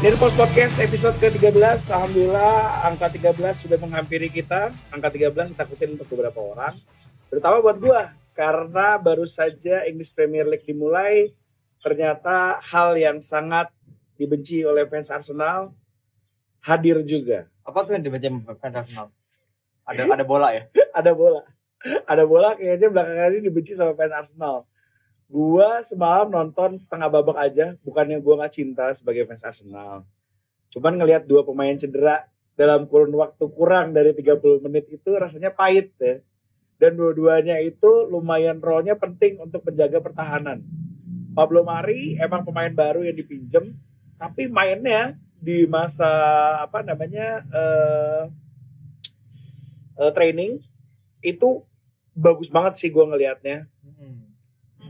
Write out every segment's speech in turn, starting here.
Nirpos Podcast episode ke-13 Alhamdulillah angka 13 sudah menghampiri kita. Angka 13 ditakutin untuk beberapa orang. Terutama buat gua Karena baru saja English Premier League dimulai Ternyata hal yang sangat dibenci oleh fans Arsenal Hadir juga. Apa tuh yang dibenci fans Arsenal? Ada ada bola ya? Ada bola. Ada bola kayaknya belakangan ini dibenci sama fans Arsenal Gua semalam nonton setengah babak aja, bukannya gua nggak cinta sebagai fans Arsenal. Cuman ngelihat dua pemain cedera dalam kurun waktu kurang dari 30 menit itu rasanya pahit ya. Dan dua-duanya itu lumayan role-nya penting untuk menjaga pertahanan. Pablo Mari emang pemain baru yang dipinjem, tapi mainnya di masa apa namanya uh, uh, training itu bagus banget sih gua ngelihatnya.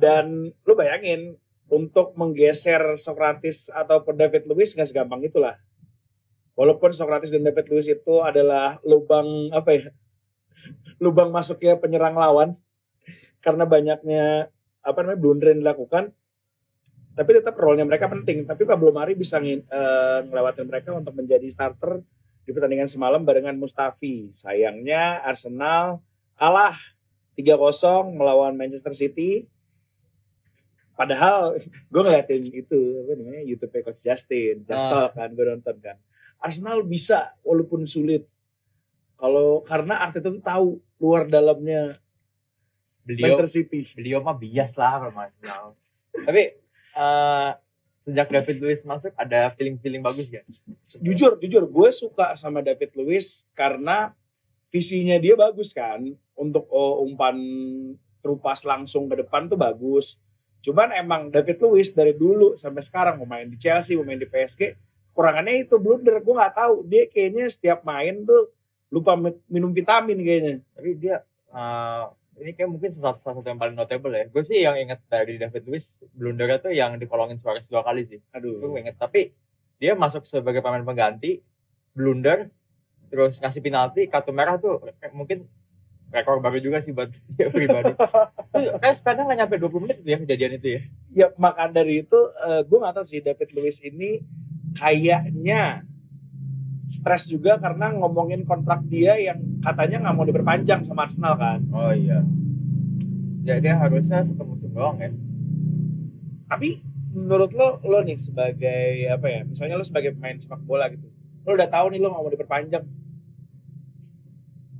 Dan lu bayangin untuk menggeser Socrates ataupun David Lewis nggak segampang itulah. Walaupun Socrates dan David Lewis itu adalah lubang apa ya? lubang masuknya penyerang lawan karena banyaknya apa namanya blunder yang dilakukan. Tapi tetap role-nya mereka penting. Tapi Pablo Mari bisa uh, ngelewatin mereka untuk menjadi starter di pertandingan semalam barengan Mustafi. Sayangnya Arsenal kalah 3-0 melawan Manchester City Padahal gue ngeliatin itu apa namanya YouTube Coach Justin, Justol ah. kan gue nonton kan. Arsenal bisa walaupun sulit. Kalau karena Arteta tuh tahu luar dalamnya beliau, Manchester City. Beliau mah bias lah sama Arsenal. Tapi uh, sejak David Luiz masuk ada feeling-feeling bagus gak? Jujur, jujur gue suka sama David Luiz karena visinya dia bagus kan untuk oh, umpan terupas langsung ke depan tuh bagus Cuman emang David Luiz dari dulu sampai sekarang mau main di Chelsea, mau main di PSG, kurangannya itu blunder. Gue nggak tahu dia kayaknya setiap main tuh lupa minum vitamin kayaknya. Tapi dia uh, ini kayak mungkin salah satu yang paling notable ya. Gue sih yang inget dari David Luiz blundernya tuh yang dikolongin Suarez dua kali sih. Aduh. Gue inget. Tapi dia masuk sebagai pemain pengganti, blunder, terus ngasih penalti, kartu merah tuh mungkin rekor baru juga sih buat dia pribadi. kayak sekarang nggak nyampe 20 menit ya kejadian itu ya. Ya maka dari itu uh, gue nggak tahu sih David Luiz ini kayaknya stres juga karena ngomongin kontrak dia yang katanya nggak mau diperpanjang sama Arsenal kan. Oh iya. Ya dia harusnya satu musim doang ya. Tapi menurut lo lo nih sebagai apa ya misalnya lo sebagai pemain sepak bola gitu lo udah tahu nih lo nggak mau diperpanjang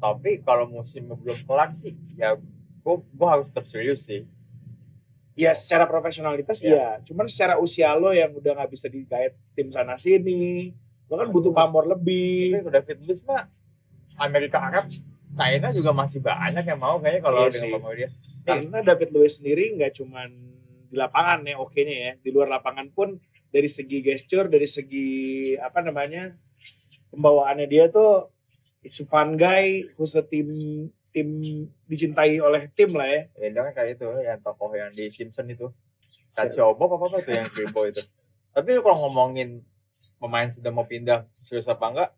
tapi kalau musim belum kelar sih ya gue gue harus tetap serius sih. Ya secara profesionalitas ya, ya. cuman secara usia lo yang udah nggak bisa digait tim sana sini lo kan butuh pamor lebih. tapi udah fitness mah Amerika Arab China juga masih banyak yang mau kayaknya kalau iya dengan pamor dia. Karena David Luiz sendiri nggak cuman di lapangan ya oke nya ya. Di luar lapangan pun dari segi gesture dari segi apa namanya pembawaannya dia tuh it's a fun guy who's a team tim dicintai oleh tim lah ya. Ya dia kan kayak itu yang tokoh yang di Simpson itu. Kacau apa apa itu yang Greenbow itu. Tapi kalau ngomongin pemain sudah mau pindah serius apa enggak,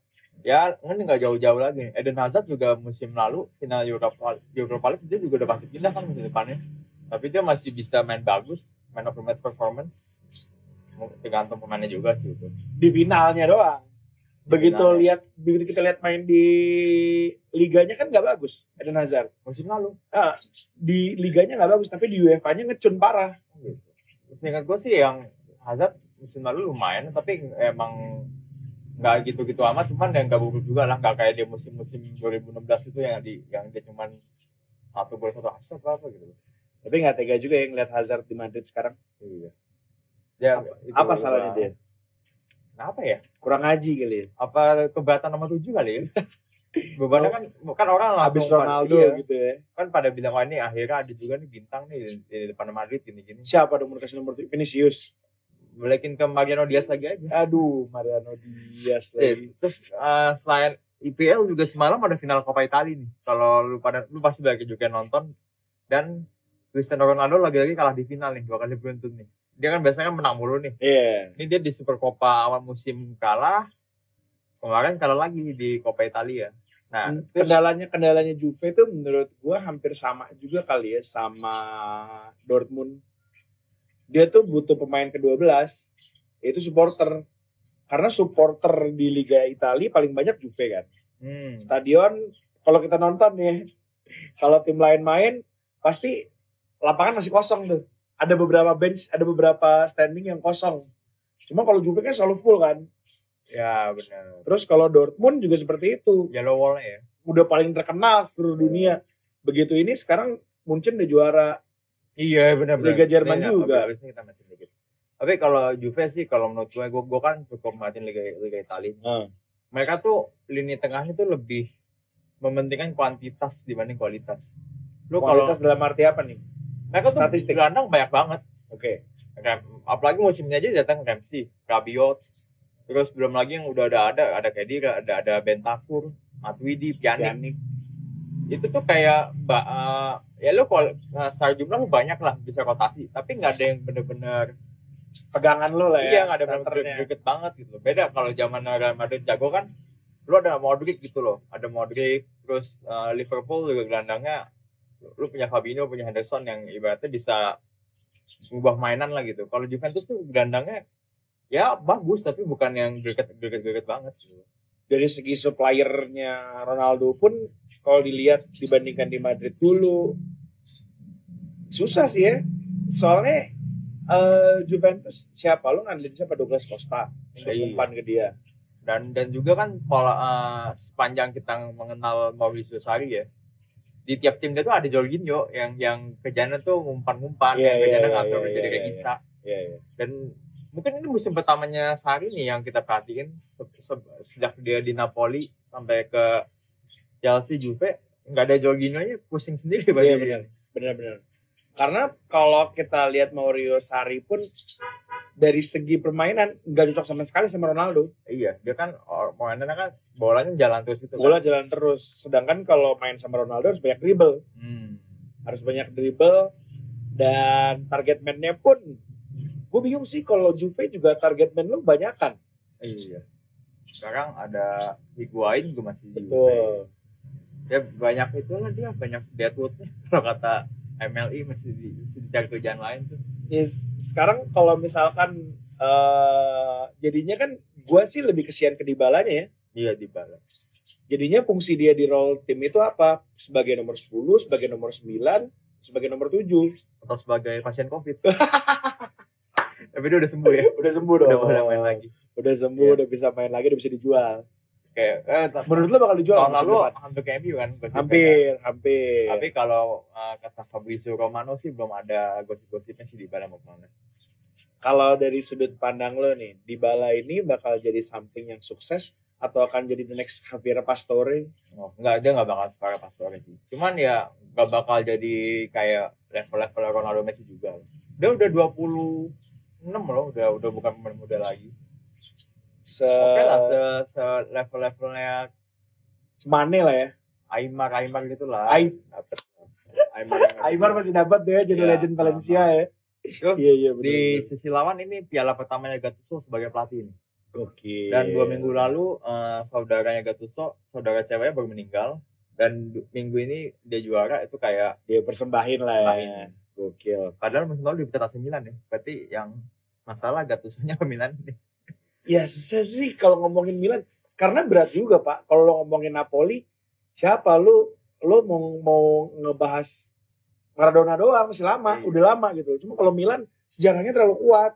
ya kan nggak jauh-jauh lagi. Eden Hazard juga musim lalu final Europa Europa League dia juga udah pasti pindah kan musim depannya. Tapi dia masih bisa main bagus, main of the match performance. Tergantung pemainnya juga sih itu. Di finalnya doang begitu lihat begitu kita lihat main di liganya kan nggak bagus Eden Hazard. Musim lalu. Nah, di liganya nggak bagus tapi di UEFA-nya ngecun parah. Gitu. Ingat gue sih yang Hazard musim lalu lumayan tapi emang nggak gitu-gitu amat cuman yang nggak buruk juga lah nggak kayak dia musim-musim 2016 itu yang di yang dia cuman satu gol satu asis apa gitu. Tapi nggak tega juga yang ngeliat Hazard di Madrid sekarang. Iya. Ya, apa, apa salahnya dia apa ya? Kurang ngaji kali ya? Apa keberatan nomor tujuh kali ya? Bebannya kan kan orang langsung habis Ronaldo iya, gitu ya. Kan pada bilang wah ini akhirnya ada juga nih bintang nih di, depan Madrid gini-gini. Siapa dong kasih nomor tujuh? Vinicius. Balikin ke Mariano Diaz lagi aja. Aduh, Mariano Diaz eh, lagi. terus uh, selain IPL juga semalam ada final Coppa Italia nih. Kalau lu pada lu pasti banyak juga nonton dan Cristiano Ronaldo lagi-lagi kalah di final nih, dua kali beruntun nih dia kan biasanya menang mulu nih. Iya. Yeah. Ini dia di Super Coppa awal musim kalah, kemarin kalah lagi di Coppa Italia. Nah, hmm, kendalanya kendalanya Juve itu menurut gua hampir sama juga kali ya sama Dortmund. Dia tuh butuh pemain ke-12 yaitu supporter. karena supporter di Liga Italia paling banyak Juve kan. Hmm. Stadion kalau kita nonton nih, kalau tim lain main pasti lapangan masih kosong tuh. Ada beberapa bench, ada beberapa standing yang kosong. Cuma kalau Juve kan selalu full kan. Ya benar. Terus kalau Dortmund juga seperti itu. Yellow wall ya. Udah paling terkenal seluruh dunia. Begitu ini sekarang Munchen udah juara Iya benar benar. Liga Jerman Ini juga. Habis ini kita masih dikit. Tapi kalau Juve sih kalau menurut gue, gue, gue kan cukup merhatiin Liga Liga Italia. Nah, Mereka tuh lini tengahnya tuh lebih mementingkan kuantitas dibanding kualitas. Lu kalau kualitas dalam arti apa nih? Mereka tuh statistik. gelandang banyak banget. Oke. Kayak- apalagi musim ini aja datang Ramsey, Rabiot, terus belum lagi yang udah ada ada ada Kedira, ada ada Bentakur, Matuidi, Pjanic. Itu tuh kayak ba- eh, ya lu kalau eh, secara jumlah banyak lah bisa rotasi, tapi nggak ada yang bener-bener Pegangan lo lah ya. iya nggak ada bener-bener greget banget gitu. Beda kalau zaman Real Madrid jago kan, lu ada Modric gitu loh, ada Modric, terus eh, Liverpool juga gelandangnya lu punya Fabinho, punya Henderson yang ibaratnya bisa mengubah mainan lah gitu. Kalau Juventus tuh gelandangnya ya bagus tapi bukan yang greget greget greget banget. Dari segi suppliernya Ronaldo pun kalau dilihat dibandingkan di Madrid dulu susah sih ya. Soalnya eh, Juventus siapa lo ngandelin siapa Douglas Costa Iya. umpan ke dia. dan dan juga kan pola eh, sepanjang kita mengenal Mauricio Sarri ya di tiap tim dia tuh ada Jorginho yang yang kerjanya tuh ngumpan-ngumpan Iya, yang kerjanya iya, ngatur iya, jadi iya, regista Iya, iya. dan mungkin ini musim pertamanya Sarri nih yang kita perhatiin se- se- sejak dia di Napoli sampai ke Chelsea Juve nggak ada Jorginho nya pusing sendiri Iya bagi benar. Benar-benar. Karena kalau kita lihat Mauricio Sarri pun dari segi permainan nggak cocok sama sekali sama Ronaldo. iya dia kan or- mainannya kan bolanya jalan terus itu Bola kan. jalan terus. Sedangkan kalau main sama Ronaldo harus banyak dribble. Hmm. harus banyak dribble dan target man-nya pun gue bingung sih kalau Juve juga target man lu banyak kan Iya. Sekarang ada Higuain juga masih di Juve. betul Ya banyak itu lah dia banyak deadwoodnya. Kalau kata MLI masih di masih dicari kerjaan lain tuh. Yes, sekarang kalau misalkan eh jadinya kan gue sih lebih kesian ke Dybalanya ya Iya di balas. jadinya fungsi dia di role tim itu apa sebagai nomor 10 sebagai nomor 9 sebagai nomor 7 Atau sebagai pasien COVID. Tapi dia udah sembuh ya. udah sembuh dong Udah boleh main lagi. udah sembuh Iya. udah bisa main lagi udah bisa dijual Kayak eh, menurut lo bakal dijual tahun lalu hampir kayak MU kan. gosipnya kan. hampir hampir Tapi kalau eh, kata Fabrizio Romano sih belum ada gosip-gosipnya sih di Bala mau ke mana. kalau dari sudut pandang lo nih, Dybala ini bakal jadi something yang sukses atau akan jadi the next Javier Pastore? Oh, enggak, dia enggak bakal separah Pastore sih. Cuman ya enggak bakal jadi kayak level-level Ronaldo Messi juga. Dia udah 26 loh, udah udah bukan pemain muda lagi. Se Oke lah, se, se level-levelnya semane lah ya. Aymar, Aymar gitu lah. Ai- Dapet. Aymar, Aymar masih dapat deh jadi Iya, legend Valencia ya. Terus Iya iya benar. di sisi lawan ini piala pertamanya Gattuso sebagai pelatih ini. Gokil. Dan dua minggu lalu eh, saudaranya Gattuso, saudara ceweknya baru meninggal. Dan minggu ini dia juara itu kayak dia persembahin lah ya. Gokil. Padahal musim lalu AC Milan ya. Berarti yang masalah Gattuso-nya ke Milan ini. Ya susah sih kalau ngomongin Milan karena berat juga Pak. Kalau lo ngomongin Napoli, siapa lu lo mau mau ngebahas Maradona doang masih lama, Iya. udah lama gitu. Cuma kalau Milan sejarahnya terlalu kuat.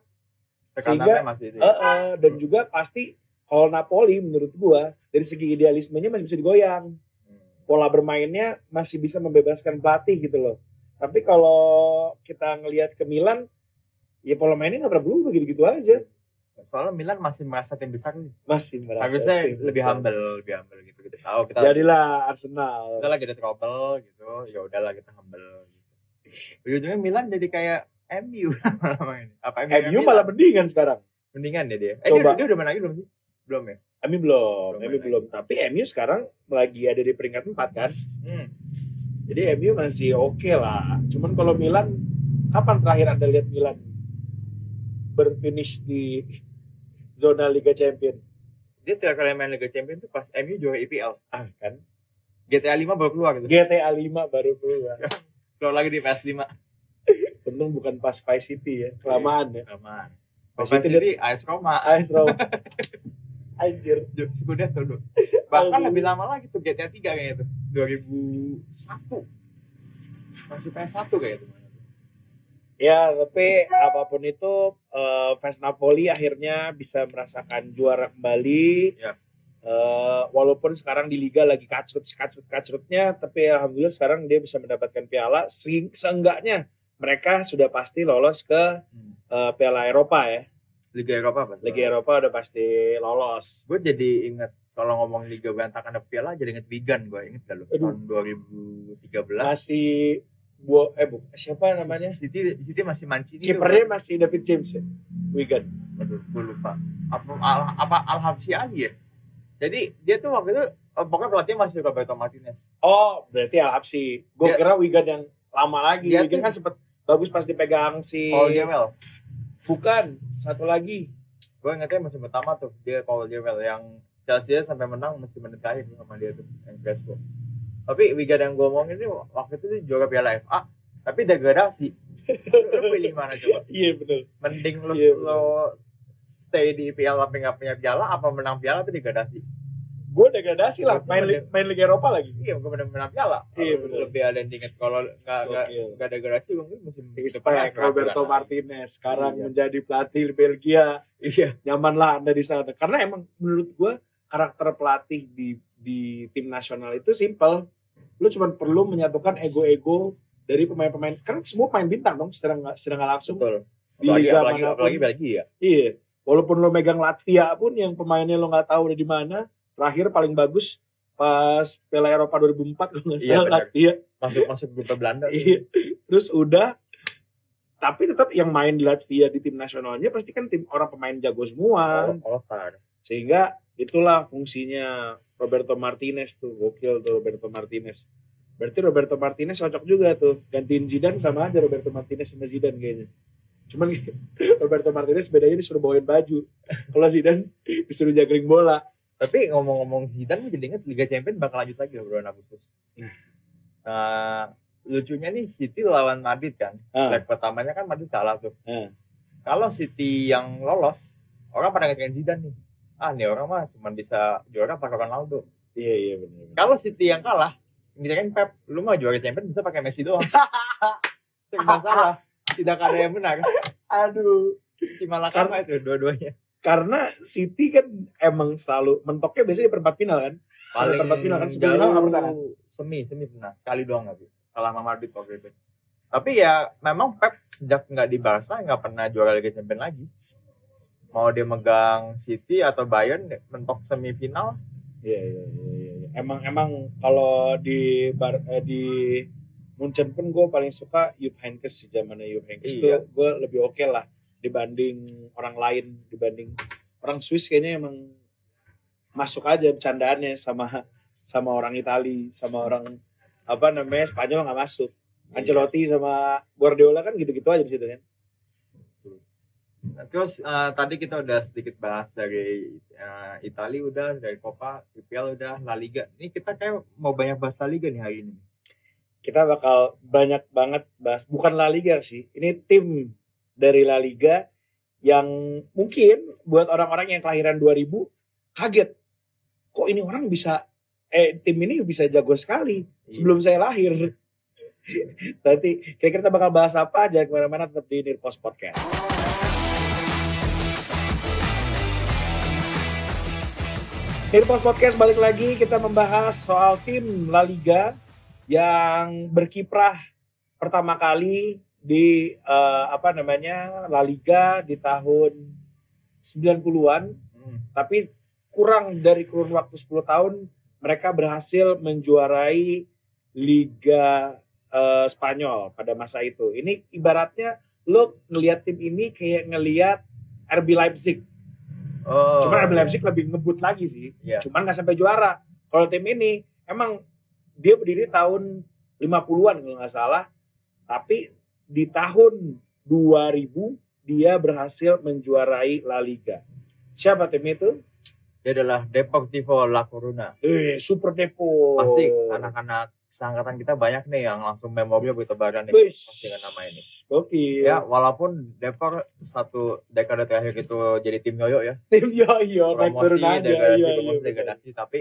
Sehingga masih itu. Ya. eh, dan juga pasti kalau Napoli menurut gua dari segi idealismenya masih bisa digoyang. Hmm. Pola bermainnya masih bisa membebaskan pelatih gitu loh. Tapi kalau kita ngelihat ke Milan, ya pola mainnya nggak pernah berubah gitu-gitu aja. Soalnya Milan masih merasa tim besar nih. Masih merasa Harusnya tim lebih besar. humble, lebih humble gitu. Kita tahu kita Jadilah Arsenal. kita lagi ada trouble gitu. Ya udahlah kita humble gitu. Ujung-ujungnya Milan jadi kayak MU ini. Apa MU? MU malah mendingan sekarang. mendingan ya dia. Eh Coba. dia, dia udah main lagi belum sih? Belum ya? MU belum, Belum MU belum. Tapi MU sekarang lagi ada di peringkat 4 kan. Hmm. Jadi MU masih oke lah. Cuman kalau Milan, kapan terakhir Anda lihat Milan berfinish di zona Liga Champion? Dia terakhir kali main Liga Champions tuh pas MU juara IPL. Ah kan, GTA 5 baru keluar gitu. GTA 5 baru keluar. Keluar lagi di PS5. Untung bukan pas Vice City ya, kelamaan ya. Aman. Vice City City AS Roma. AS Roma. Anjir. Scudetto dulu. Bahkan lebih lama lagi tuh GTA 3 kayaknya tuh. 2001. Masih PS1 kayaknya tuh. Ya, tapi apa pun itu eh, fans Napoli akhirnya bisa merasakan juara kembali. Ya. Eh, walaupun sekarang di liga lagi kacrut kacrut kacrutnya, tapi alhamdulillah sekarang dia bisa mendapatkan piala. Se- Seenggaknya mereka sudah pasti lolos ke eh, Piala Eropa ya. Liga Eropa apa? Liga Eropa udah pasti lolos. Gue jadi inget kalau ngomong Liga berantakan ada piala jadi inget Wigan gue inget gak lu tahun 2013 Masih bu eh bu siapa namanya? City City masih Mancini tuh, Kipernya masih David James ya. Wigan. kan? Aduh, gue lupa apa Al, apa Al Habsyi Ali ya jadi dia tuh waktu itu eh, pokoknya pelatihnya masih Roberto Martinez Oh, berarti Al Habsyi. Gue kira Wigan yang lama lagi. Dia Wigan tuh- kan sempet bagus pas dipegang si Paul Jewell Bukan, satu lagi. gue ingetnya musim pertama tuh dia Paul Jewell yang Chelsea sampai menang musim menit terakhir sama dia tuh yang Crespo tapi Wigan yang gue omongin ini waktu itu juara Piala FA tapi degradasi lu pilih mana coba Iya betul. mending lu, Iya, lu stay di IPL tapi nggak punya piala apa menang piala tuh degradasi Gue degradasi lah, main, li- main Liga Eropa lagi. iya gue benar menang piala Iya, bener. lebih ada yang diinget kalau nggak nggak degradasi gue musim depan Roberto kan. Martinez sekarang Iya. menjadi pelatih Belgia. iya Nyaman lah Anda di sana. Karena emang menurut gue karakter pelatih di di tim nasional itu simple. Lu cuma perlu menyatukan ego-ego dari pemain-pemain. Kan semua pemain bintang dong secara nggak secara nggak langsung. betul Di apalagi liga apalagi, mana pun. apalagi Belgia Iya. Walaupun lo megang Latvia pun yang pemainnya lo nggak tahu udah di mana. Terakhir paling bagus pas Piala Eropa 2004 kalau nggak Iya, salah benar. Latvia. masuk masuk grup Belanda Iya. Terus udah tapi tetap yang main di Latvia di tim nasionalnya pasti kan tim orang pemain jago semua. All, All Star Sehingga itulah fungsinya Roberto Martinez tuh. Gokil tuh Roberto Martinez. Berarti Roberto Martinez cocok juga tuh. Gantiin Zidane sama aja Roberto Martinez sama Zidane kayaknya. Cuman Roberto Martinez bedanya disuruh bawain baju. Kalau Zidane disuruh juggling bola. Tapi ngomong-ngomong Zidane jadi inget Liga Champions bakal lanjut lagi loh bulan Agustus. Nah. Nah, lucunya nih City lawan Madrid kan. Ah, Leg pertamanya kan Madrid kalah tuh. Ah. Kalau City yang lolos, orang pada ngecengin Zidane nih. Ah, nih orang mah cuma bisa juara pakai Ronaldo. iya iya benar. Kalau City yang kalah, ngecengin Pep, lu mah juara Champions bisa pakai Messi doang. Itu masalah. Tidak ada yang benar. Aduh. Si Malakama itu dua-duanya. Karena City kan emang selalu mentoknya biasanya di perempat final kan. Selalu perempat final kan sebelum final nggak pernah kan. semi semi pernah sekali doang tapi kalah sama Madrid waktu itu tapi ya memang Pep sejak nggak di Barca nggak pernah juara Liga Champions lagi mau dia megang City atau Bayern mentok semifinal Iya iya iya. iya, iya. Emang emang kalau di bar, eh, di Munchen pun gue paling suka Jupp Heynckes sih zamannya Jupp Heynckes Iya. tuh gue lebih oke lah dibanding orang lain dibanding orang Swiss kayaknya emang masuk aja bercandaannya sama sama orang Itali sama orang apa namanya Spanyol nggak masuk. Ancelotti sama Guardiola kan gitu-gitu aja di situ kan. Nah, terus eh, tadi kita udah sedikit bahas dari eh, Italia udah dari Copa IPL udah La Liga. Ini kita kayak mau banyak bahas La Liga nih hari ini. Kita bakal banyak banget bahas bukan La Liga sih ini tim dari La Liga yang mungkin buat orang-orang yang kelahiran 2000 kaget. Kok ini orang bisa eh tim ini bisa jago sekali sebelum saya lahir? Berarti kira-kira kita bakal bahas apa? Jangan ke mana-mana tetap di Nirpos Podcast Nirpos Podcast balik lagi kita membahas soal tim La Liga yang berkiprah pertama kali di eh, apa namanya La Liga di tahun 90-an Hmm. tapi kurang dari kurun waktu 10 tahun mereka berhasil menjuarai Liga eh, Spanyol pada masa itu. Ini ibaratnya lo ngelihat tim ini kayak ngelihat RB Leipzig. Oh Cuman RB Leipzig lebih ngebut lagi sih. Iya. Cuman nggak sampai juara. Kalau tim ini emang dia berdiri tahun 50-an kalau nggak salah. Tapi di tahun 2000 dia berhasil menjuarai La Liga. Siapa tim itu? Dia adalah Deportivo La Coruna. Eh, Super Depo. Pasti anak-anak seangkatan kita banyak nih yang langsung memori begitu badan nih dengan nama ini. Oke. Ya, walaupun Depor satu dekade terakhir itu jadi tim yoyo ya, Tim yo yo naik promosi, turun aja. degradasi, Iya, promosi, iya. degradasi, tapi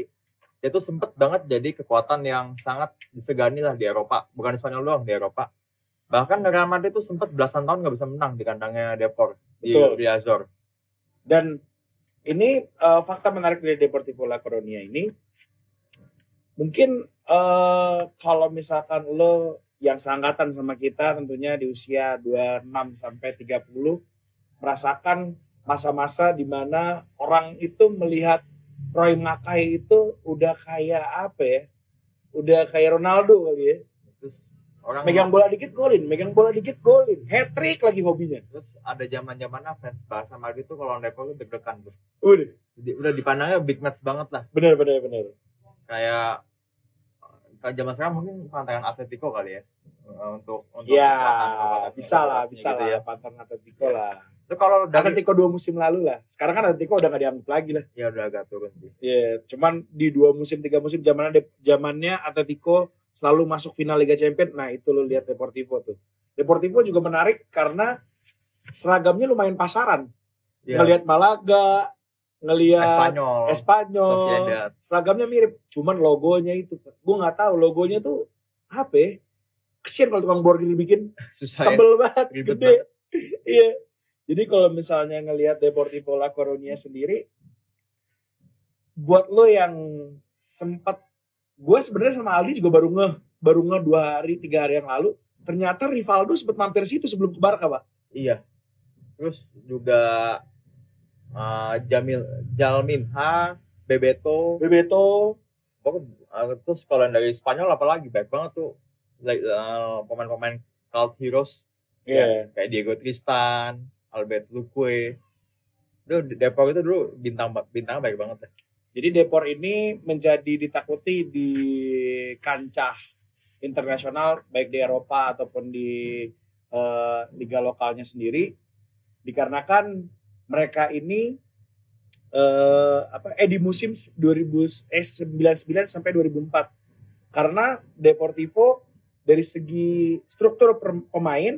dia tuh sempet banget jadi kekuatan yang sangat disegani lah di Eropa, bukan di Spanyol doang di Eropa. Bahkan Real Madrid tuh sempet belasan tahun nggak bisa menang di kandangnya Depor di Betul. Riazor. Dan ini eh, fakta menarik dari Deportivo La Coruña ini mungkin eh, kalau misalkan lo yang seangkatan sama kita tentunya di usia 26 sampai 30 merasakan masa-masa di mana orang itu melihat Roy Makai itu udah kayak apa ya? Udah kayak Ronaldo kali ya. Terus orang Megang bola dikit golin, megang bola dikit golin. Hat trick lagi hobinya. terus ada zaman zamannya fans Barca Madrid tuh kalau Depor tuh deg-degan tuh. Udah, Jadi udah dipandangnya big match banget lah. bener bener bener. Kayak kalau zaman sekarang mungkin pantangan Atletico kali ya Eh, untuk untuk Ya, bisa lah, gitu bisa lah. ya. Pantan Atletico lah. Itu kalau dari Atletico dua musim lalu lah. Sekarang kan Atletico udah gak dianggap lagi lah. ya udah agak turun sih. Ya, cuman di dua musim tiga musim zamannya zamannya Atletico selalu masuk final Liga Champions. Nah itu lo lihat Deportivo tuh. Deportivo juga menarik karena seragamnya lumayan pasaran. Ya, Ngelihat Malaga, ngelihat Espanyol, Espanyol, Sociedad. seragamnya mirip. Cuman logonya itu, gue nggak tahu logonya tuh apa ya? Kesian kalau tukang borgir bikin susah ya. tebel banget, Ribet gede. Iya. Jadi kalau misalnya ngelihat Deportivo La Coruña sendiri, buat lo yang sempat, gue sebenarnya sama Aldi juga baru ngeh, baru ngeh dua hari, tiga hari yang lalu, ternyata Rivaldo sempat mampir situ sebelum ke Barca, Pak. Iya. Terus juga eh, Jamil Jalminha, Bebeto, Bebeto, pokoknya, eh, terus kalau dari Spanyol apalagi baik banget tuh like, eh, pemain-pemain cult heroes Iya. kayak Diego Tristan, Albert Luque. Itu Depor itu dulu bintang bintang baik banget ya. Jadi Depor ini menjadi ditakuti di kancah internasional baik di Eropa ataupun di eh, liga lokalnya sendiri dikarenakan mereka ini eh apa eh di musim 2000 eh 99 sampai 2004 karena Deportivo dari segi struktur per- pemain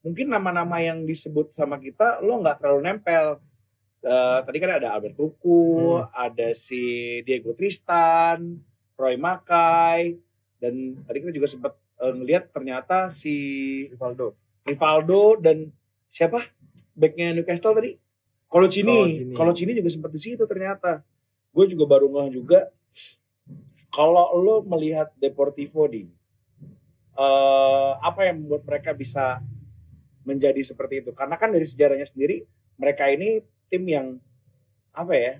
mungkin nama-nama yang disebut sama kita lo nggak terlalu nempel Eh, tadi kan ada Albert Tuku, ada si Diego Tristan, Roy Makai, dan tadi kita juga sempat eh, ngelihat ternyata si Rivaldo. Rivaldo dan siapa backnya Newcastle tadi? Colocini. Colocini. Colocini juga sempat di situ ternyata. Gue juga baru ngeh juga. Kalau lo melihat Deportivo di eh, apa yang membuat mereka bisa menjadi seperti itu? Karena kan dari sejarahnya sendiri mereka ini tim yang apa ya?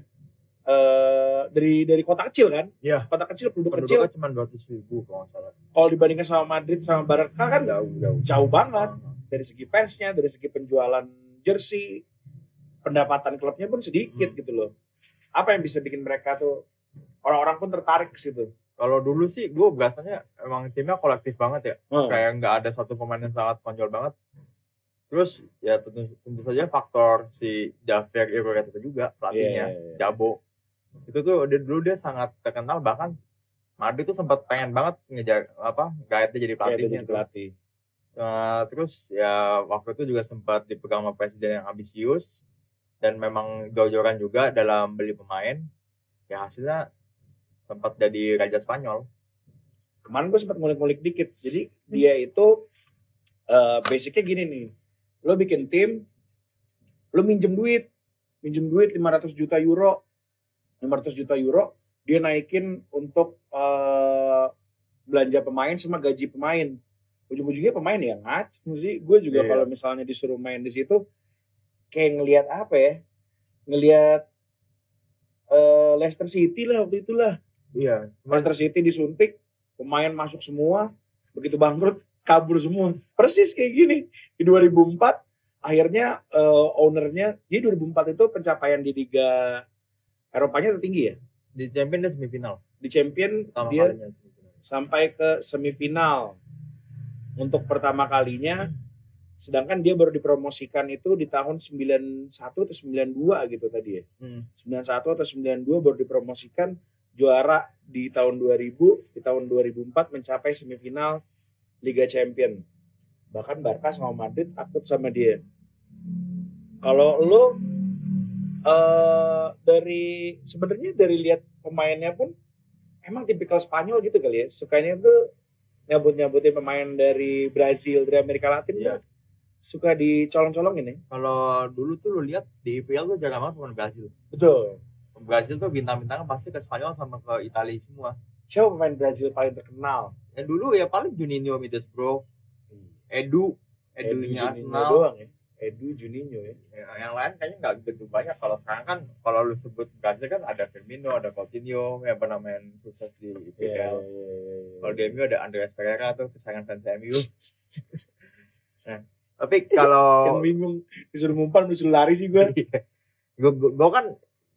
eh dari dari kota kecil kan? Iya. Kota kecil penduduk kecil. Penduduknya cuma 200 ribu kalau nggak salah. Kalau dibandingkan sama Madrid sama Barca kan jauh jauh. jauh banget dari segi fansnya, dari segi penjualan jersey, pendapatan klubnya pun sedikit Hmm. gitu loh. Apa yang bisa bikin mereka tuh orang-orang pun tertarik ke situ? Kalau dulu sih gue biasanya emang timnya kolektif banget ya. Hmm. Kayak nggak ada satu pemain yang sangat konjol banget. Terus ya tentu, tentu saja faktor si Javier itu juga pelatihnya, Iya. Jabo. Itu tuh dia, dulu dia sangat terkenal bahkan Madrid tuh sempat pengen banget ngejar apa gaetnya jadi Kayak pelatihnya jadi pelatih. Eh, terus ya waktu itu juga sempat dipegang sama presiden yang ambisius dan memang jor-joran juga dalam beli pemain. Ya hasilnya sempat jadi raja Spanyol. Kemarin gue sempat ngulik-ngulik dikit. Jadi dia itu eh, basicnya gini nih. Lo bikin tim, lo minjem duit, minjem duit 500 juta euro, 500 juta euro, dia naikin untuk eh, belanja pemain sama gaji pemain. Ujung-ujungnya pemain ya ngac sih. Gue juga Iya. kalau misalnya disuruh main di situ, kayak ngelihat apa ya? Ngelihat eh, Leicester City lah waktu itulah. Iya, Leicester City disuntik, pemain masuk semua, begitu bangkrut kabur semua. Persis kayak gini. Di 2004 akhirnya eh, ownernya, jadi 2004 itu pencapaian di Liga Eropanya tertinggi ya. di champion dia semifinal. Di Champion Pertama dia kalinya sampai ke semifinal. Untuk pertama kalinya sedangkan dia baru dipromosikan itu di tahun 91 atau 92 gitu tadi ya. Hmm. 91 atau 92 baru dipromosikan juara di tahun 2000, di tahun 2004 mencapai semifinal Liga Champion. Bahkan Barca sama Madrid takut sama dia. Kalau lu eh dari sebenarnya dari lihat pemainnya pun emang tipikal Spanyol gitu kali ya. Sukanya tuh nyabut-nyabutin pemain dari Brazil, dari Amerika Latin Iya. tuh suka dicolong-colongin ya. Kalau dulu tuh lu lihat di IPL tuh jarang banget pemain Brazil. Betul. Brazil tuh bintang-bintangnya pasti ke Spanyol sama ke Italia semua. Siapa pemain Brazil paling terkenal? Ya dulu ya paling Juninho Middlesbrough, Edu, Edunya Juninho Arsenal. doang ya. Edu Juninho ya. Ya, yang lain kayaknya nggak begitu banyak. Kalau sekarang kan kalau lu sebut Brazil kan ada Firmino, ada Coutinho yang pernah main sukses di IPL. Iya, Kalau di MU ada Andreas Pereira tuh kesayangan fans MU. nah, tapi kalau Yang bingung disuruh ngumpan disuruh lari sih gue. gue gue kan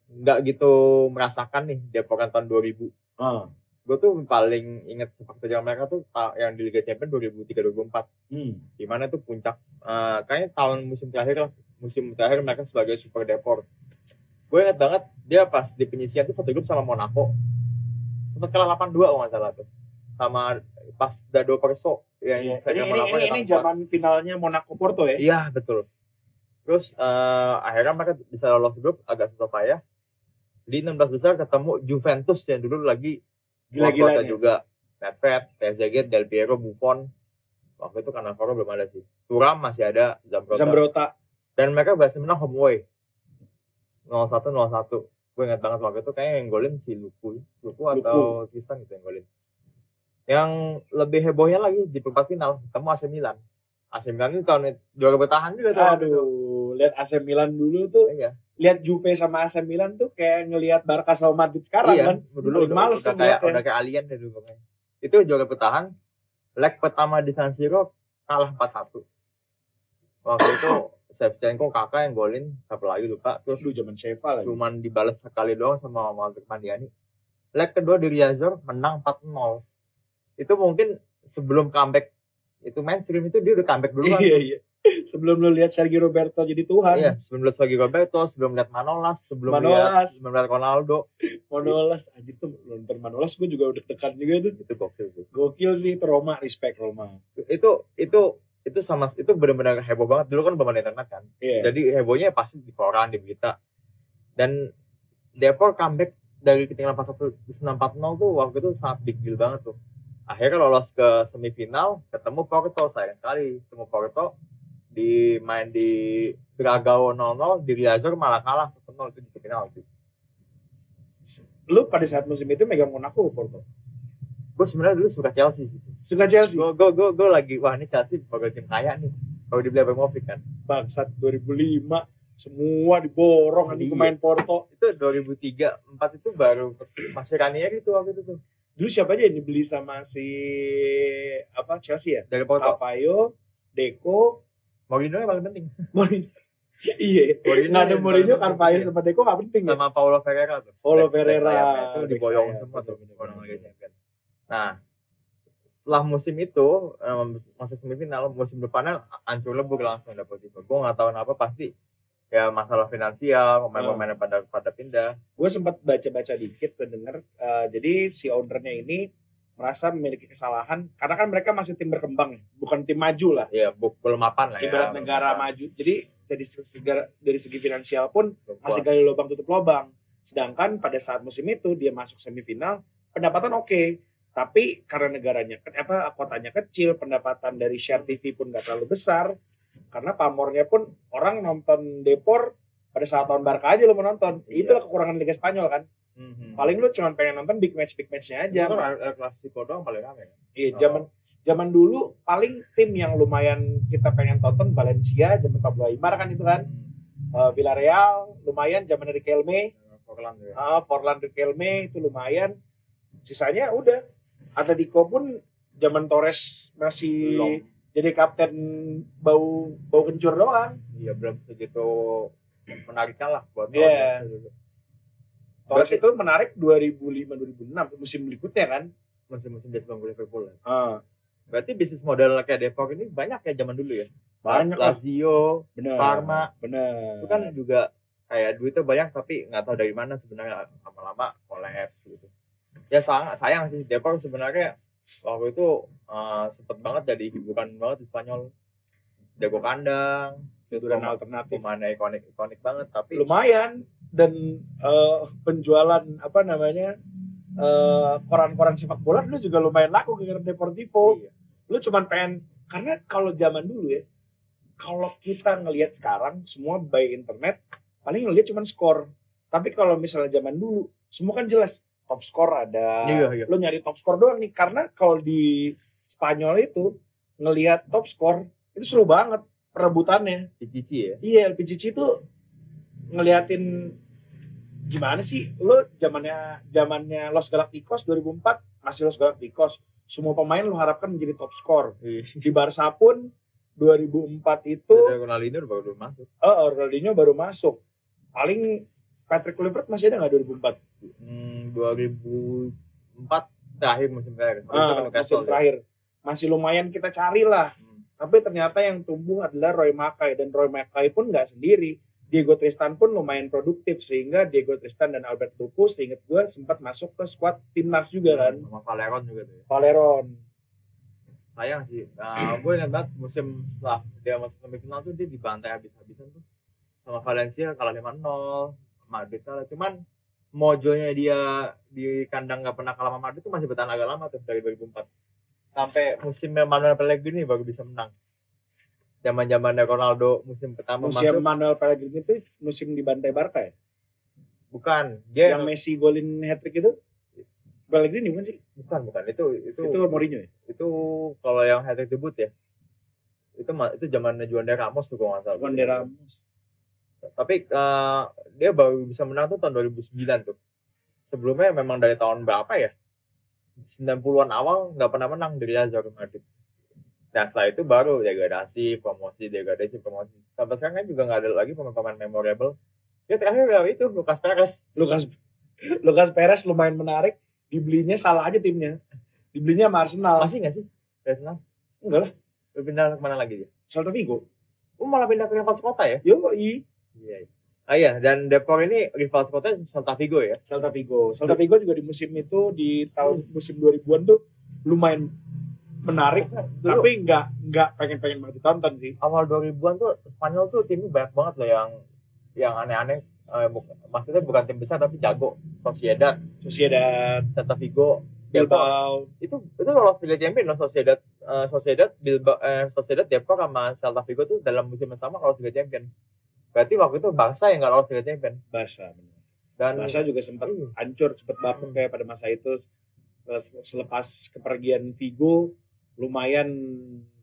nggak gitu merasakan nih Depokan tahun 2000 Ah. gue tuh paling inget sepak terjang mereka tuh yang di Liga Champions 2003-2004 Hmm. di mana tuh puncak eh, kayaknya tahun musim terakhir lah musim terakhir mereka sebagai super depor gue inget banget dia pas di penyisian tuh satu grup sama Monaco sempat kalah 8-2 kalau nggak salah tuh sama pas Dado Perso yang Iya. Ini, saya ini, ini, yang ini keempat. zaman finalnya Monaco Porto ya. Iya betul. Terus eh, akhirnya mereka bisa lolos grup agak susah payah. Di 16 besar ketemu Juventus yang dulu lagi Gila-gilanya. Kota juga. Nedved, Trezeguet, Del Piero, Buffon. Waktu itu karena Foro belum ada sih. Turam masih ada, Zambrota. Zambrota. Dan mereka berhasil menang home away. 0-1, 0-1. Gue ingat banget waktu itu kayaknya yang golin si Luku. Luku atau Tristan gitu yang golin. Yang lebih hebohnya lagi di perempat final ketemu AC Milan. AC Milan ini tahun itu juara bertahan juga tuh. itu. Aduh, lihat AC Milan dulu tuh, Iya. lihat Juve sama AC Milan tuh kayak ngelihat Barca sama Madrid sekarang iya, kan. dulu udah, males udah kayak udah kayak alien deh dulu pokoknya. Itu juara bertahan. Leg pertama di San Siro kalah 4-1. Waktu itu Shevchenko kakak yang golin, siapa lagi lupa. Terus Aduh, zaman Sheva lagi. cuman dibalas sekali doang sama Walter Mandiani. Leg kedua di Riazor menang 4-0. Itu mungkin sebelum comeback itu mainstream itu dia udah comeback duluan. Iya, iya. Sebelum lu lihat Sergio Roberto jadi Tuhan, Iya, sebelum lihat lagi Roberto, sebelum lihat Manolas, sebelum lihat Manolas. sebelum lihat Ronaldo, Manolas, anjir tuh nonton Manolas gue juga udah dekat juga tuh. itu gokil tuh. Gokil sih, itu Roma, respect Roma. Itu itu itu sama itu benar-benar heboh banget dulu kan belum ada internet kan. Iya. Jadi hebohnya pasti di koran, di berita. Dan Depor comeback dari ketinggalan 4-1 di 9-4-0 tuh waktu itu sangat big deal banget tuh. Akhirnya lolos ke semifinal, ketemu Porto sayang sekali. Ketemu Porto di main di Dragao 0-0, di Riazor malah kalah 1-0 itu di final itu. Lu pada saat musim itu megang Monaco Porto. Gue sebenarnya dulu suka Chelsea sih. Suka Chelsea. Gue gue gue gue lagi wah ini Chelsea bakal tim kaya nih. Kalau dibeli Abramovich kan. Bangsat 2005 semua diborong nih Iya. pemain Porto. Itu 2003 4 itu baru masih Ranieri itu waktu itu tuh. Dulu siapa aja yang dibeli sama si apa Chelsea ya? Dari Porto. Carvalho, Deco, Mourinho yang paling penting. Mourinho. iya. Nggak ada Mourinho, Carvalho penting. sama Deco nggak penting ya? sama Paulo Ferreira tuh. Paulo back Ferreira. sayapnya itu diboyong semua tuh. orang Liga. Champions. Nah, setelah musim itu em, masuk semifinal, musim depannya hancur lebur langsung dapet itu. Gue nggak tahu kenapa pasti ya masalah finansial, pemain-pemain Hmm. pada pada pindah. gue sempat baca-baca dikit dan denger eh, jadi si ownernya ini merasa memiliki kesalahan karena kan mereka masih tim berkembang ya, bukan tim maju lah Ya, belum mapan lah ya. ibarat belum negara mapan. maju jadi dari segi, dari segi finansial pun Belum masih gali lubang tutup lubang sedangkan pada saat musim itu dia masuk semifinal pendapatan oke tapi karena negaranya apa kotanya kecil pendapatan dari share TV pun nggak terlalu besar karena pamornya pun orang nonton Depor pada saat tahun Barca aja lo mau nonton Iya. itulah kekurangan Liga Spanyol kan Mhm. paling lu cuma pengen nonton big match big matchnya aja Itu kan El Clasico doang paling rame kan. iya Oh. zaman zaman dulu paling tim yang lumayan kita pengen tonton Valencia zaman Pablo Aimar kan itu kan Eh, Villarreal lumayan zaman dari Kelme Portland ya. ah Portland Riquelme itu lumayan sisanya udah Atletico pun zaman Torres masih Belum. Jadi kapten bau bau kencur doang Iya belum segitu menariknya lah buat Iya. audiens dulu. Torres itu menarik 2005 2006 musim berikutnya kan musim-musim dia sebelum Liverpool ya. ah Berarti bisnis model kayak Depok ini banyak ya zaman dulu ya. Banyak. Lazio, bener Parma. bener itu kan juga kayak duitnya banyak tapi nggak tahu dari mana sebenarnya lama-lama kolaps gitu. Ya sayang, sayang sih Depor sebenarnya waktu itu uh, sempet banget jadi hiburan banget di Spanyol. Jago kandang, hiburan pemain- alternatif pemainnya ikonik ikonik banget tapi lumayan dan eh, penjualan apa namanya eh, koran-koran sepak bola dulu juga lumayan laku gara Deportivo iya. lu cuman pengen karena kalau zaman dulu ya kalau kita ngelihat sekarang semua by internet paling ngelihat cuman skor tapi kalau misalnya zaman dulu semua kan jelas top skor ada Iya, iya. lu nyari top skor doang nih karena kalau di Spanyol itu ngelihat top skor itu seru banget perebutannya Cici ya. Iya LPGC itu ngeliatin gimana sih lo zamannya zamannya Los Galacticos 2004 masih Los Galacticos semua pemain lo harapkan menjadi top skor Iya. di Barca pun 2004 itu Ronaldinho baru masuk. eh Ronaldinho baru masuk paling Patrick Kluivert masih ada nggak 2004 Hmm, 2004 terakhir musim terakhir. Ah, musim Newcastle ya. terakhir masih lumayan kita cari lah Hmm. tapi ternyata yang tumbuh adalah Roy Mackay dan Roy Mackay pun nggak sendiri Diego Tristan pun lumayan produktif sehingga Diego Tristan dan Albert Lupu seingat gue sempat masuk ke squad timnas juga kan Sama Valeron juga tuh. ya. Valeron Sayang sih. Nah, gue ingat banget musim setelah dia masuk semifinal tuh dia dibantai habis-habisan tuh. Sama Valencia kalah 5-0. Madrid kalah. Cuman mojonya dia di kandang nggak pernah kalah sama Madrid tuh masih bertahan agak lama tuh dari 2004. Sampai musimnya Manuel Pellegrini baru bisa menang. Zaman-zamannya Ronaldo musim pertama musim masuk. Manuel Pellegrini itu musim dibantai Barca ya Bukan. Dia yang Messi golin hat trick itu Pellegrini bukan sih bukan bukan itu itu itu Mourinho ya itu kalau yang hat trick debut ya itu itu zamannya Juan de Ramos tuh kalau nggak salah Juan de Ramos tapi eh, dia baru bisa menang tuh tahun 2009 tuh. Sebelumnya memang dari tahun berapa ya? 90-an awal nggak pernah menang dari Real Madrid. Nah setelah itu baru degradasi promosi degradasi promosi. Sampai sekarang kan juga nggak ada lagi pemain-pemain memorable. Ya terakhir ya itu Lucas Perez. Lucas Lucas Perez lumayan menarik. Dibelinya salah aja timnya. Dibelinya sama Arsenal. Masih nggak sih? Nah enggak lah. Pindah ke mana lagi dia? Celta Vigo. Oh malah pindah ke rival kota ya? Yo i iya iya. ah iya dan Depor ini rival kota Celta Vigo ya? Celta Vigo. Celta Vigo juga di musim itu di tahun musim 2000-an tuh lumayan menarik, Dulu- tapi nggak nggak pengen-pengen banget ditonton sih. awal 2000-an tuh Spanyol tuh timnya banyak banget loh yang yang aneh-aneh. Eh, maksudnya bukan tim besar tapi jago. Sociedad, Sociedad, Celta Vigo, Bilbao. Itu itu lolos Liga Champions loh Sociedad. Eh, Sociedad Bilbao eh, Sociedad Depok sama Celta Vigo tuh dalam musim yang sama lolos Liga Champions berarti waktu itu Barca yang nggak lolos Liga Champions Barca. dan Barca juga sempat Iya. hancur, sempat bapuk kayak pada masa itu. Sel- selepas kepergian Vigo lumayan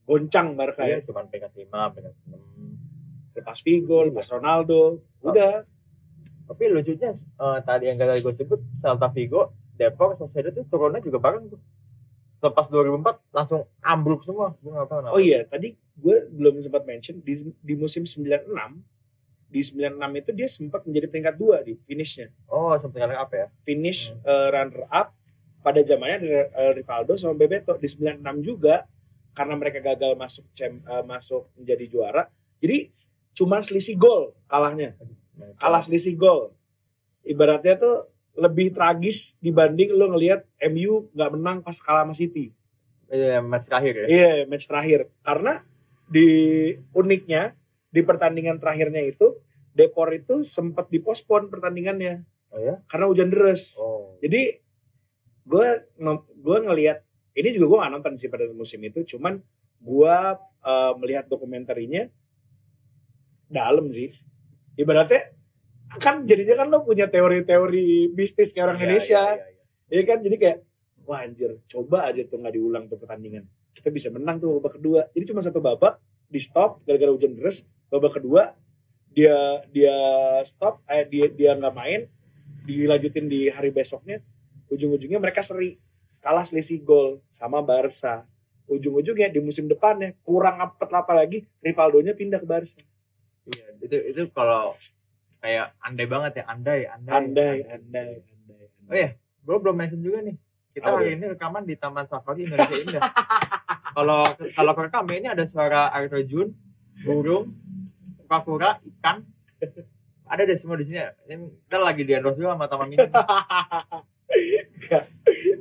goncang Barca iya ya. cuma peringkat 5 peringkat 6 Lepas Vigo, lepas Ronaldo, udah. Tapi lucunya eh, tadi yang tadi gue sebut Celta Vigo Depok Sociedad tuh turunnya juga bareng tuh. Lepas 2004 langsung ambruk semua. Gue nggak tahu kenapa. Oh iya, tadi gue belum sempat mention di, di musim 96 di 96 itu dia sempat menjadi peringkat dua di finishnya. oh sempat kalian apa ya Finish Hmm. eh, runner up pada zamannya ada eh, Rivaldo sama Bebeto di 96 juga karena mereka gagal masuk cem- eh, masuk menjadi juara. Jadi cuma selisih gol kalahnya. Kalah selisih gol. Ibaratnya tuh lebih tragis dibanding lo ngelihat MU nggak menang pas kalah sama City. iya match terakhir ya Iya, match terakhir. Karena di uniknya di pertandingan terakhirnya itu Depor itu sempat dipospon pertandingannya oh ya karena hujan deras. oh Jadi gue gue ngelihat ini juga gue gak nonton sih pada musim itu, cuman gue eh, melihat dokumentarinya dalam sih. Ibaratnya kan jadinya kan lo punya teori-teori mistis kayak orang Iya, Indonesia. iya, iya, iya. Ya kan jadi kayak wah anjir coba aja tuh nggak diulang tuh pertandingan kita bisa menang tuh babak kedua jadi cuma satu babak di stop gara-gara hujan deras babak kedua dia dia stop eh dia dia nggak main dilanjutin di hari besoknya ujung-ujungnya mereka seri kalah selisih gol sama Barca ujung-ujungnya di musim depannya kurang apa apa lagi Rivaldonya pindah ke Barca Iya, itu itu kalau kayak andai banget ya, andai, andai. andai andai andai, andai. Oh iya, gue belum mention juga nih. Kita Apa hari ini rekaman di Taman Safari Indonesia Indah. Kalau kalau kerekam ini ada suara air terjun, burung kura-kura ikan. Ada deh semua di sini ini kita lagi di endorse juga sama taman mini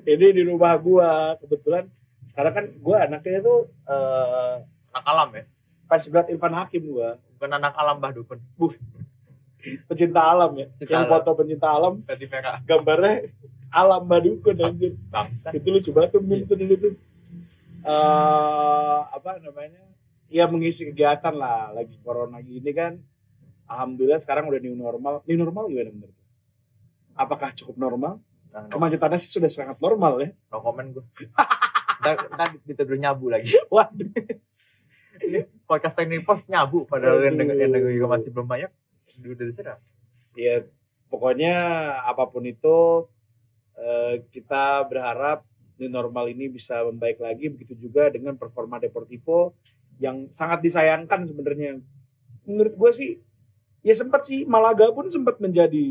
ini di rumah gua kebetulan. Sekarang kan gua anaknya tuh eh anak alam ya? fans berat Irfan Hakim gua. Bukan anak alam bah dukun. Pecinta alam ya? Pecinta yang alam. foto pencinta alam tadi merah. gambarnya alam badukun anjir. bangsa itu lucu banget tuh meme tuh dulu tuh. Eh apa namanya ya mengisi kegiatan lah lagi corona gini kan. Alhamdulillah sekarang udah new normal. New normal gimana menurut apakah cukup normal? Nah, kemacetannya sih sudah sangat normal ya. No comment gue ntar, ntar dituduh nyabu lagi. Waduh. Podcast teknik pos nyabu padahal yang denger, yang denger juga masih belum banyak. Udah cerah ya pokoknya apa pun itu eh, kita berharap new normal ini bisa membaik lagi. Begitu juga dengan performa Deportivo yang sangat disayangkan sebenarnya. Menurut gue sih ya sempat sih Malaga pun sempat menjadi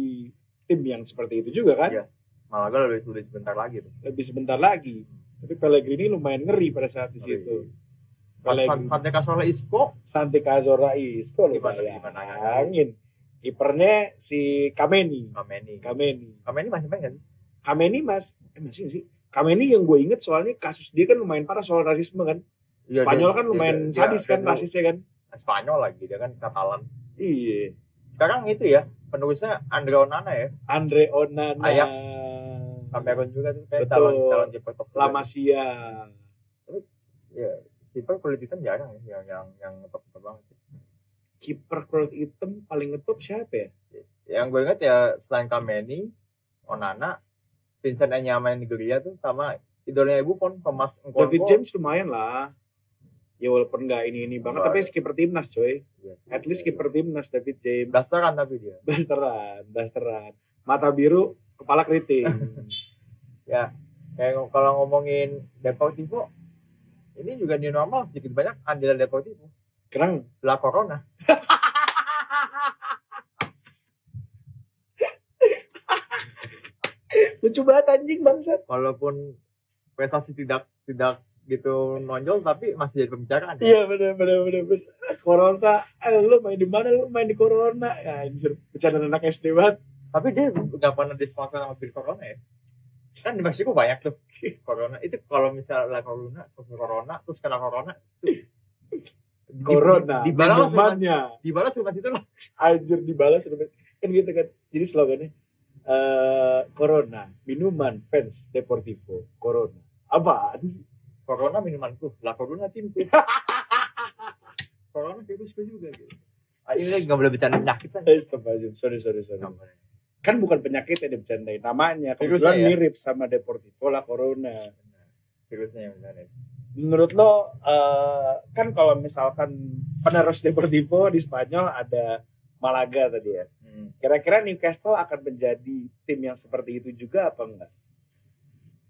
tim yang seperti itu juga kan? Iya. Malaga lebih sulit sebentar lagi tuh. Lebih sebentar lagi. Tapi Pellegrini lumayan ngeri pada saat di situ. San- Pellegrini. Santi Cazorla Isco? Santi Cazorla Isco Gimana- gimana? bayangin. kipernya si Kameni. Kameni. Kameni. Kameni masih main sih? Kameni mas, eh masih sih? Kameni yang gue inget soalnya kasus dia kan lumayan parah soal rasisme kan. Iya, Spanyol dia- kan lumayan dia- sadis dia- kan rasisnya kan. Spanyol lagi dia kan Katalan Iya. sekarang itu ya penulisnya Andre Onana ya Andre Onana. Ajax. Cameron juga tuh kayak Betul. calon calon kiper top La Masia. ya kiper kulit hitam jarang ya yang yang yang top top banget Kiper kulit hitam paling ngetop siapa ya? yang gue inget ya selain Kameni Onana Vincent Enyama yang Nigeria tuh sama idolnya ibu pun Thomas Nkonko David James lumayan lah. Ya walaupun nggak ini ini banget, tapi skipper timnas coy. Iya. At least skipper timnas David James. Blasteran tapi dia Dasteran, dasteran. Mata biru, kepala keriting. ya kayak kalau ngomongin Deportivo ini juga new normal sedikit banyak andil Deportivo Kerang. La Corona Lucu banget anjing bangsat. walaupun prestasi tidak tidak gitu nonjol tapi masih jadi pembicaraan Iya bener bener bener bener. Corona, eh, lu main di mana? Lu main di Corona. Ya, anjir, bercanda anak SD banget. tapi dia nggak pernah disponsor sama bir Corona ya kan di Meksiko banyak tuh Corona itu kalau misalnya Corona terus Corona terus kena Corona tuh, di- Corona, di, dibalas minumannya. dibalas sama situ lah Anjir dibalas kan gitu kan. Jadi slogannya eh Corona, minuman fans Deportivo. Corona. Apa? sih? Corona minumanku La Corona timku Corona virusku juga gitu ah, ini nggak boleh bercanda penyakit kan Eh. Sorry, sorry, sorry. Kan bukan penyakit yang dibercandain. Namanya kebetulan ya? mirip sama Deportivo La Corona. virusnya yang ya. menurut lo eh, kan kalau misalkan penerus Deportivo di Spanyol ada Malaga tadi ya. Hmm. Kira-kira Newcastle akan menjadi tim yang seperti itu juga apa enggak?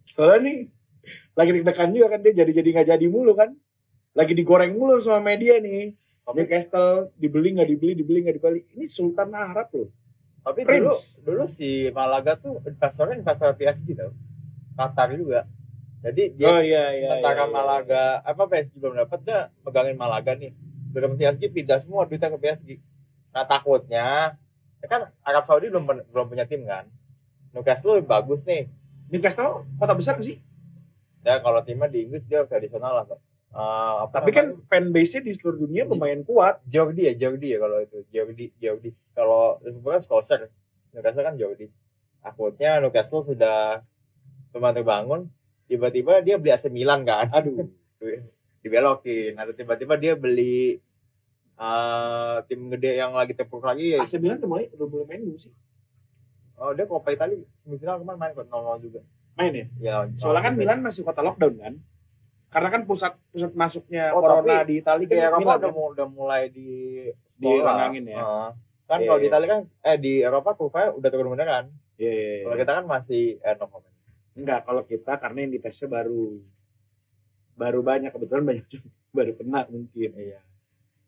Soalnya nih lagi deg-degan juga kan dia jadi-jadi nggak jadi mulu kan. Lagi digoreng mulu sama media nih. Tapi, Newcastle dibeli nggak dibeli, dibeli nggak dibeli. Ini Sultan Arab loh. tapi dulu, Prince. dulu si Malaga tuh investornya investor PSG tau Qatar juga jadi dia oh iya iya. iya, sementara iya. Malaga apa PSG belum dapat dia megangin Malaga nih belum PSG pindah semua duitnya ke PSG nah takutnya ya kan Arab Saudi belum belum punya tim kan Newcastle bagus nih Newcastle kota besar sih? Ya kalau timnya di Inggris dia tradisional lah apa Tapi kan fanbase-nya di seluruh dunia lumayan kuat. Jordi ya Jordi ya kalau itu. Jordi Jordi kalau kan Solskjaer Newcastle kan Jordi takutnya Newcastle sudah lumayan terbangun tiba-tiba dia beli AC Milan kan Aduh. dibelokin. Atau tiba-tiba dia beli eh, tim gede yang lagi tepuk lagi ya. AC Milan udah mulai udah mulai main belum sih? oh dia Coppa Italia semifinal kemarin main kok 0 juga Main ya? ya Soalnya kan 0 juga. Milan masih kota lockdown kan? Karena kan pusat pusat masuknya Oh, corona tapi di Italia di kan Eropa Milan udah, kan? udah mulai di Dirangangin ya? Heeh. kan Iya, kalau di iya. Italia kan eh di Eropa kurvanya udah turun beneran Iya, iya, iya. kalau kita kan masih eh no comment Enggak, kalau kita karena yang ditesnya baru baru banyak kebetulan banyak baru kena mungkin. iya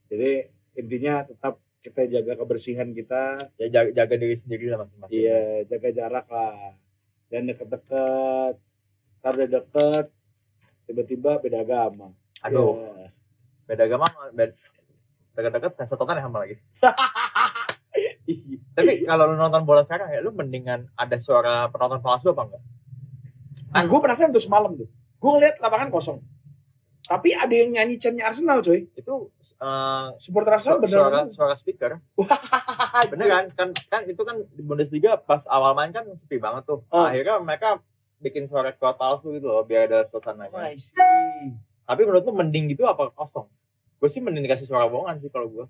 Jadi intinya tetap kita jaga kebersihan kita, ya jaga, jaga diri sendiri lah masing-masing iya jaga jarak lah, dan deket-deket, ntar udah deket, tiba-tiba beda agama. aduh Ya. beda agama beda, Deket-deket fans Tottenham lagi. Tapi kalau lu nonton bola sekarang ya, lu mendingan ada suara penonton palsu apa enggak? Nah, gue penasaran tuh semalam tuh. Gue ngeliat lapangan kosong. Tapi ada yang nyanyi chantnya Arsenal coy. Itu eh, Supporter Arsenal suara, beneran. suara speaker. Beneran kan kan itu kan di Bundesliga pas awal main kan sepi banget tuh. Ah. Akhirnya mereka bikin suara kuat palsu gitu loh biar ada suasananya. Oh, I see. Tapi menurut lu mending gitu apa kosong? Gue sih mending dikasih suara bohongan sih kalau gue.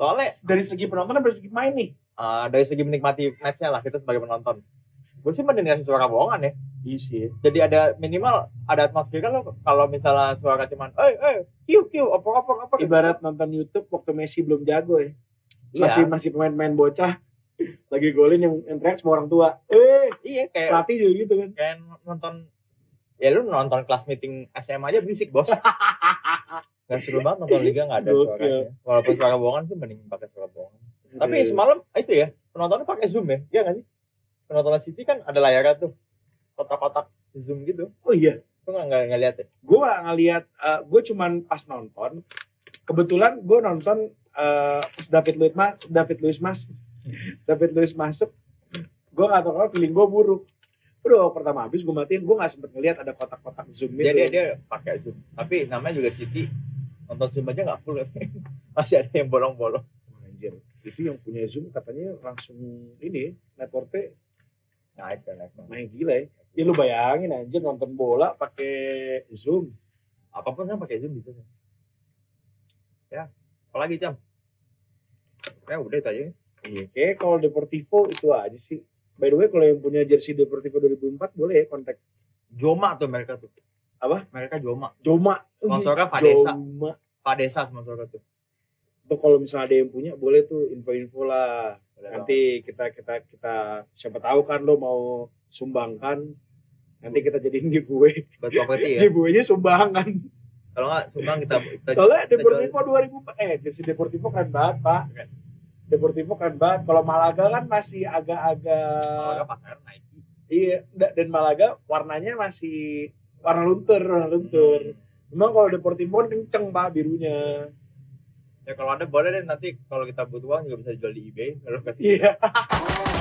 Soalnya Dari segi penonton dan dari segi main nih. eh, dari segi menikmati matchnya lah kita sebagai penonton. Gue sih mending dikasih suara bohongan ya. Iya sih. Jadi ada minimal ada atmosfer kan lo kalau misalnya suara cuman eh eh kiu kiu opor opor opor Ibarat nonton YouTube waktu Messi belum jago ya. iya, Masih masih pemain-pemain bocah. Lagi golin yang, yang teriak semua orang tua. Eh, iya kayak pelatih juga gitu kan. kayak nonton ya lu nonton kelas meeting SM aja berisik bos Gak seru banget nonton liga gak ada suaranya walaupun suara bohongan sih mending pakai suara bohongan tapi semalam itu ya penontonnya pakai zoom ya iya gak sih penonton City kan ada layarnya tuh. Kotak-kotak zoom gitu. Oh iya. lu gak, nggak nggak lihat ya? Gue gak ngeliat uh, gue cuman pas nonton. Kebetulan gue nonton uh, David Luiz mas David Luiz mas David Luiz masuk gue gak tau kenapa feeling gue buruk. Udah pertama habis gue matiin gue gak sempet ngeliat ada kotak-kotak zoom gitu dia dia dia pakai zoom. Tapi namanya juga City nonton zoom aja nggak full. Masih ada yang bolong-bolong. Anjir, itu yang punya zoom katanya langsung ini networknya naik dan naik naik gila ya. Ya lu bayangin anjir nonton bola pakai zoom. Apa pun kan pakai zoom bisa ya apalagi jam ya udah itu aja. Iya kayak kalau Deportivo itu aja sih. By the way kalau yang punya jersey Deportivo 2004 boleh ya kontak? Joma tuh mereka tuh. Apa? mereka Joma. Joma. Sponsornya Padesa. Joma. Pak Desa sama suara tuh itu kalau misalnya ada yang punya boleh tuh info-info lah. Nanti kita kita kita siapa tahu kan lo mau sumbangkan nanti kita jadiin giveaway. Buat properti ya? Giveaway-nya sumbangan kalau nggak sumbang kita, kita soalnya kita Deportivo 2000 eh jersey Deportivo keren banget pak. Deportivo keren banget. Kalau Malaga kan masih agak-agak nggak pasar naik iya da- dan Malaga warnanya masih warna luntur warna luntur. Memang kalau Deportivo kan kenceng pak birunya ya kalau ada boleh deh nanti kalau kita butuh uang juga bisa jual di eBay kalau iya